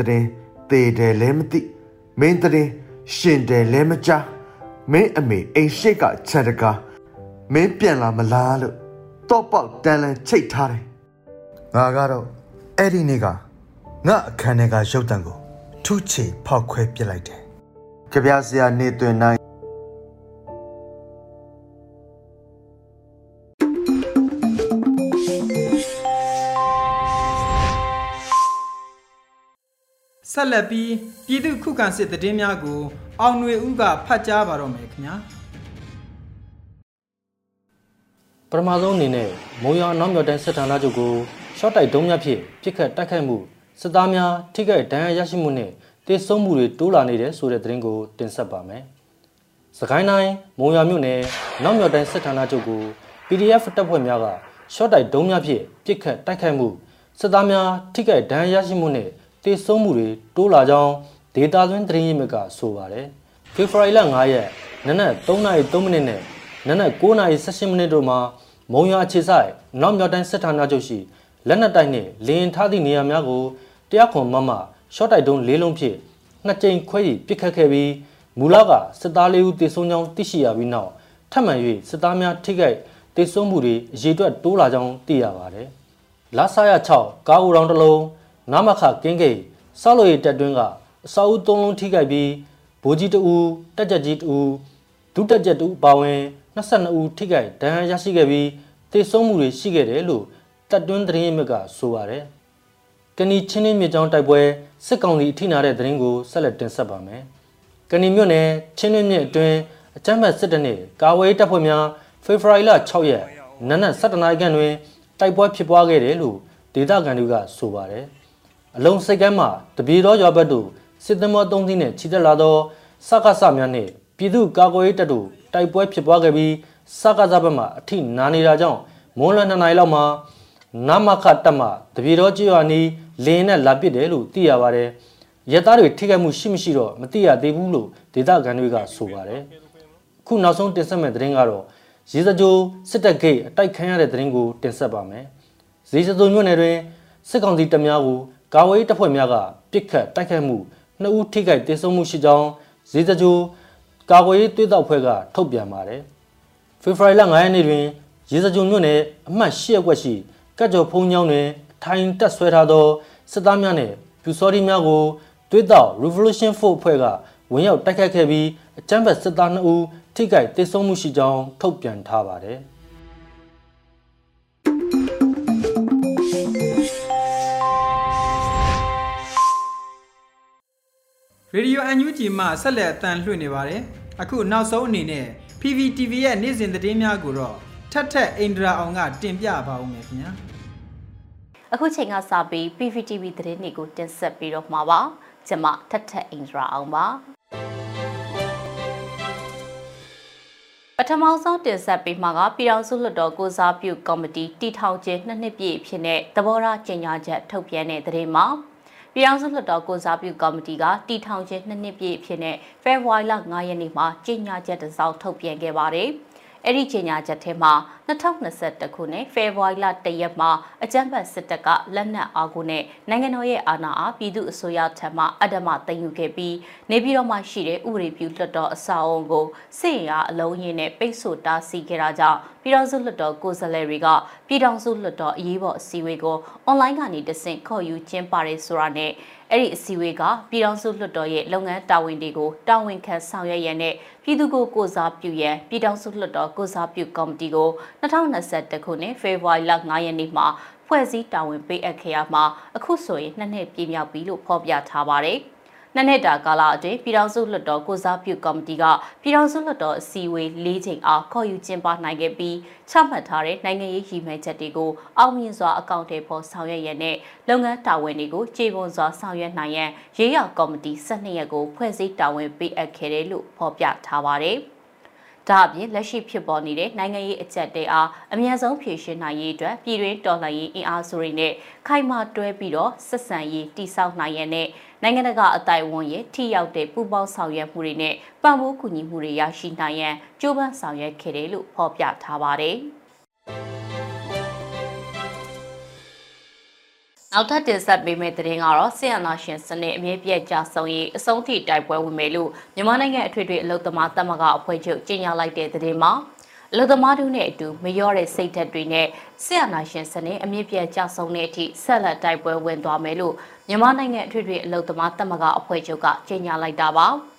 ရင်တေတယ်လည်းမသိမင်းတရင်ရှင်တယ်လည်းမကြားမင်းအမေအိမ်ရှိကချက်တကားမင်းပြန်လာမလားလို့တော့ပေါက်တန်လန်ချိတ်ထားတယ်ငါကတော့အဲ့ဒီနေ့ကငါအခန်းထဲကရုပ်တံကိုထုချေဖောက်ခွဲပစ်လိုက်တယ်ကြပြဆရာနေတွင်နိုင် ဆက်လက်ပြီးပြည်သူခုခံစစ်သတင်းများကို အောင်ຫນွေဦးကဖတ်ကြားပါတော့မယ်ခင်ဗျာပထမဆုံးအနေနဲ့မုံရအနောက်မြောက်တိုင်းစစ်ဌာနချုပ်ကိုရှော့တိုက်ဒုံးများဖြင့်ပြစ်ခတ်တိုက်ခိုက်မှုစစ်သားများထိခိုက်ဒဏ်ရာရရှိမှုနဲ့တေဆုံးမှုတွေတိုးလာနေတဲ့ဆိုတဲ့သတင်းကိုတင်ဆက်ပါမယ်။စကိုင်းတိုင်းမုံရမြို့နယ်နောက်မြောက်တိုင်းစစ်ဌာနချုပ်ကို PDF တပ်ဖွဲ့များကရှော့တိုက်ဒုံးများဖြင့်ပြစ်ခတ်တိုက်ခိုက်မှုစစ်သားများထိခိုက်ဒဏ်ရာရရှိမှုနဲ့ တေဆုံးမှုတွေတိုးလာကြောင်းဒေတာသွင်းသတင်းရင်းမြစ်ကဆိုပါတယ်။ဖေဖော်ဝါရီလ9ရက်နနက်3:03မိနစ်နဲ့နနက်9:18မိနစ်တို့မှာမုံရအခြေဆိုင်နောက်မြောက်တိုင်းစစ်ဌာနချုပ်ရှိလက်နက်တိုက်နှင့်လင်းထားသည့်နေရာများကိုတရားခွန်မမရှော့တိုက်တုံးလေးလုံးဖြင့်နှစ်ကြိမ်ခွဲ၍ပစ်ခတ်ခဲ့ပြီးမူလကစစ်သားလေးဦးတေဆုံးကြောင်းသိရှိရပြီးနောက်ထပ်မံ၍စစ်သားများထိခိုက်တေဆုံးမှုတွေအရေးအတွက်တိုးလာကြောင်းသိရပါတယ်။လာဆာရ6ကားဦးတောင်တစ်လုံး နမခကင်းဂိတ်ဆောက်လို့ရတက်တွင်းကအစာအုပ်၃လုံးထိခိုက်ပြီးဗိုလ်ကြီးတဦးတက်ကြက်ကြီးတဦးဒုတက်ကြက်တဦးပါဝင်22ဦးထိခိုက်ဒဏ်ရာရရှိခဲ့ပြီးတေဆုံးမှုတွေရှိခဲ့တယ်လို့တက်တွင်းသတင်းရမြစ်ကဆိုပါတယ်။ကဏီချင်းနှင်းမြစ်ကြောင်းတိုက်ပွဲစစ်ကောင်စီအထိနာတဲ့သတင်းကိုဆက်လက်တင်ဆက်ပါမယ်။ကဏီမြို့နယ်ချင်းနှင်းမြစ်အတွင်းအကြမ်းဖက်စစ်တပ်နှင့်ကာဝေးတပ်ဖွဲ့များဖေဖော်ဝါရီလ6ရက်နနက်7:00နာရီခန့်တွင်တိုက်ပွဲဖြစ်ပွားခဲ့တယ်လို့ဒေသခံတွေကဆိုပါတယ်။ အလုံးစိတ်ကမ်းမှာတပြေတော်ရွာဘက်သို့စစ်သမော3စီးနှင့်ခြိတက်လာသောစကားစများနှင့်ပြည်သူ့ကာကွယ်ရေးတပ်တို့တိုက်ပွဲဖြစ်ပွားခဲ့ပြီးစကားစားဘက်မှအထိနာနေတာကြောင့်မွန်းလွယ်2နာရီလောက်မှာနမခတပ်မှတပြေတော်ကျွာနီးလင်းနဲ့လာပစ်တယ်လို့သိရပါတယ်။ရဲသားတွေထိခိုက်မှုရှိမရှိတော့မသိရသေးဘူးလို့ဒေသခံတွေကဆိုပါတယ်။ခုနောက်ဆုံးတင်ဆက်မယ့်သတင်းကတော့ရေစကြိုစစ်တပ်ဂိတ်အတိုက်ခံရတဲ့သတင်းကိုတင်ဆက်ပါမယ်။ရေစကြိုမြို့နယ်တွင်စစ်ကောင်စီတပ်များကို ကာဝေးတပ်ဖွဲ့များကပစ်ခတ်တိုက်ခိုက်မှုနှစ်ဦးထိခိုက်ဒေဆုံးမှုရှိကြောင်းရေစကြိုကာကွယ်ရေးသွေးတောက်ဖွဲ့ကထုတ်ပြန်ပါတယ်။ဖေဖော်ဝါရီလ9ရက်နေ့တွင်ရေစကြိုမြို့နယ်အမှတ်10ရပ်ကွက်ရှိကတ်ကျော်ဖုံးကျောင်းတွင်ထိုင်တက်ဆွဲထားသောစစ်သားများနှင့်ပြူစောတိများကိုသွေးတောက် Revolution Force အဖွဲ့ကဝင်ရောက်တိုက်ခိုက်ခဲ့ပြီးအကြမ်းဖက်စစ်သား2ဦးထိခိုက်ဒေဆုံးမှုရှိကြောင်းထုတ်ပြန်ထားပါတယ်။ ရေဒီယိုအန်ယူဂျီမှဆက်လက်အတန်လွှင့်နေပါတယ်။အခုနောက်ဆုံးအနေနဲ့ PVTV ရဲ့နေ့စဉ်သတင်းများကိုတော့ထက်ထက်အိန္ဒြာအောင်ကတင်ပြပါဦးမယ်ခင်ဗျာ။အခုချိန်ကစပြီး PVTV သတင်းတွေကိုတင်ဆက်ပြီးတော့မှာပါ။ကျွန်မထက်ထက်အိန္ဒြာအောင်ပါ။ပထမဆုံးတင်ဆက်ပေးမှာကပြည်တော်စုလွှတ်တော်ကိုစားပြုကော်မတီတီထောင်ခြင်းနှစ်နှစ်ပြည့်ဖြစ်တဲ့သဘောထားကြေညာချက်ထုတ်ပြန်တဲ့သတင်းမှာ ပြည်အောင်စုလွှတ်တော်ကိုစားပြုကော်မတီကတီထောင်ခြင်းနှစ်နှစ်ပြည့်အဖြစ်နဲ့ဖေဖော်ဝါရီလ9ရက်နေ့မှာကြေညာချက်တစ်စောင်ထုတ်ပြန်ခဲ့ပါတယ်။ အဲ့ဒီကြေညာချက်ထဲမှာ2021ခုနှစ်ဖေဖော်ဝါရီလ1ရက်မှာအကြမ်းဖက်စစ်တပ်ကလက်နက်အားကိုနဲ့နိုင်ငံတော်ရဲ့အာဏာအားပြည်သူအစိုးရထံမှအဓမ္မသိမ်းယူခဲ့ပြီးနေပြည်တော်မှာရှိတဲ့ဥပဒေပြုလွှတ်တော်အဆောက်အုံကိုစစ်ရာအလုံးရင်းနဲ့ပိတ်ဆို့တားဆီးခဲ့တာကြောင့်ပြည်တော်စုလွှတ်တော်ကိုယ်စားလှယ်တွေကပြည်တော်စုလွှတ်တော်အရေးပေါ်အစည်းအဝေးကိုအွန်လိုင်းကနေတဆင့်ခေါ်ယူကျင်းပရဲဆိုတာနဲ့အဲ့ဒီအစည်းအဝေးကပြည်ထောင်စုလွှတ်တော်ရဲ့လုပ်ငန်းတာဝန်တွေကိုတာဝန်ခံဆောင်ရွက်ရန်နဲ့ ပြည်သူကိုကိုစားပြုရန်ပြည်ထောင်စုလွှတ်တော်ကိုစားပြုကော်မတီကို2021ခုနှစ်ဖေဖော်ဝါရီလ9ရက်နေ့မှာဖွဲ့စည်းတာဝန်ပေးအပ်ခဲ့ရမှာအခုဆိုရင်နှစ်နှစ်ပြည့်မြောက်ပြီလို့ဖော်ပြထားပါတယ်။ နှစ်နှစ်တာကာလအတွင်းပြည်ထောင်စုလွှတ်တော်ကိုစားပြုကော်မတီကပြည်ထောင်စုလွှတ်တော်အစည်းအဝေး၄ချိန်အားခေါ်ယူကျင်းပနိုင်ခဲ့ပြီးချမှတ်ထားတဲ့နိုင်ငံရေးရည်မှန်းချက်တွေကိုအောင်မြင်စွာအကောင့်တွေပေါ်ဆောင်ရွက်ရတဲ့လုပ်ငန်းတာဝန်တွေကိုခြေပွန်စွာဆောင်ရွက်နိုင်ရန်ရေးရကော်မတီ၁၂ရက်ကိုဖွဲ့စည်းတာဝန်ပေးအပ်ခဲ့တယ်လို့ဖော်ပြထားပါတယ်။ ဒါအပြင်လက်ရှိဖြစ်ပေါ်နေတဲ့နိုင်ငံရေးအကြက်တဲအားအမြန်ဆုံးဖြေရှင်းနိုင်ရေးအတွက်ပြည်တွင်းတော်လှန်ရေးအင်အားစုတွေနဲ့ခိုင်မာတွဲပြီးတော့ဆက်ဆံရေးတိစောက်နိုင်ရတဲ့နိုင်ငံတကာအတိုင်းအဝန်ရဲ့ထိရောက်တဲ့ပူးပေါင်းဆောင်ရွက်မှုတွေနဲ့ပံ့ပိုးကူညီမှုတွေရရှိနိုင်ရန်ကြိုးပမ်းဆောင်ရွက်ခဲ့တယ်လို့ဖော်ပြထားပါတယ်။ နောက်ထပ်တင်ဆက်ပေးမယ့်သတင်းကတော့ဆီယနာရှင်စနစ်အမြင့်ပြည့်ကြဆုံးရေးအဆုံးထိတိုက်ပွဲဝင်မယ်လို့မြန်မာနိုင်ငံအထွေထွေအလုသမားတပ်မကအဖွဲ့ချုပ်ကြေညာလိုက်တဲ့သတင်းမှာအလုသမားတို့နဲ့အတူမလျော့တဲ့စိတ်ဓာတ်တွေနဲ့ဆီယနာရှင်စနစ်အမြင့်ပြည့်ကြဆုံးတဲ့အထိဆက်လက်တိုက်ပွဲဝင်သွားမယ်လို့မြန်မာနိုင်ငံအထွေထွေအလုသမားတပ်မကအဖွဲ့ချုပ်ကကြေညာလိုက်တာပါ။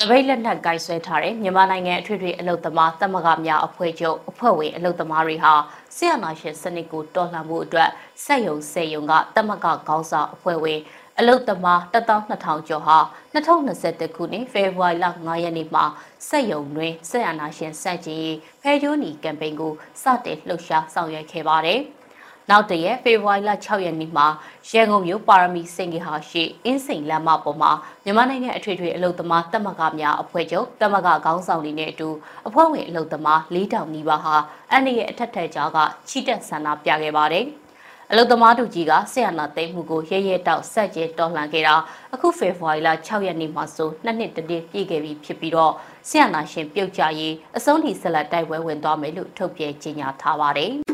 တပိတ်လက်နက်ကိုင်ဆွဲထားတဲ့မြန်မာနိုင်ငံအထွေထွေအလုသမားသမဂ္ဂများအဖွဲ့ချုပ်အဖွဲ့ဝင်အလုသမားတွေဟာဆီယနာရှင်စနစ်ကိုတော်လှန်မှုအတွက်စက်ယုံစေယုံကသမဂ္ဂခေါင်းဆောင်အဖွဲ့ဝင်အလုသမား12000ကျော်ဟာ2021ခုနှစ်ဖေဖော်ဝါရီလ9ရက်နေ့မှာစက်ယုံတွင်ဆက်အာနာရှင်စက်ကြီးဖဲဂျိုနီကမ်ပိန်းကိုစတင်လှုပ်ရှားဆောင်ရွက်ခဲ့ပါတယ်။ နောက်တရက်ဖေဖော်ဝါရီလ6ရက်နေ့မှာရန်ကုန်မြို့ပါရမီစင်ကြီးဟာရှိအင်းစိန်လမ်းမပေါ်မှာမြန်မာနိုင်ငံအထွေထွေအလုသမားတက်မကများအဖွဲ့ချုပ်တက်မကခေါင်းဆောင်တွေနဲ့အတူအဖွဲ့ဝင်အလုသမား၄တောင်နီးပါးဟာအန်ဒီရဲ့အထက်ထက်ကြားကချီတက်ဆန္ဒပြခဲ့ပါတယ်။အလုသမားတို့ကြီးကဆရာနာသိမ်းမှုကိုရဲရဲတောက်ဆက်ကျဲတော်လှန်ခဲ့တာအခုဖေဖော်ဝါရီလ6ရက်နေ့မှာဆိုနှစ်နှစ်တည်းပြည့်ခဲ့ပြီဖြစ်ပြီးတော့ဆရာနာရှင်ပြုတ်ကြရေးအဆုံးထိဆက်လက်တိုက်ပွဲဝင်သွားမယ်လို့ထုတ်ပြန်ကြေညာထားပါတယ်။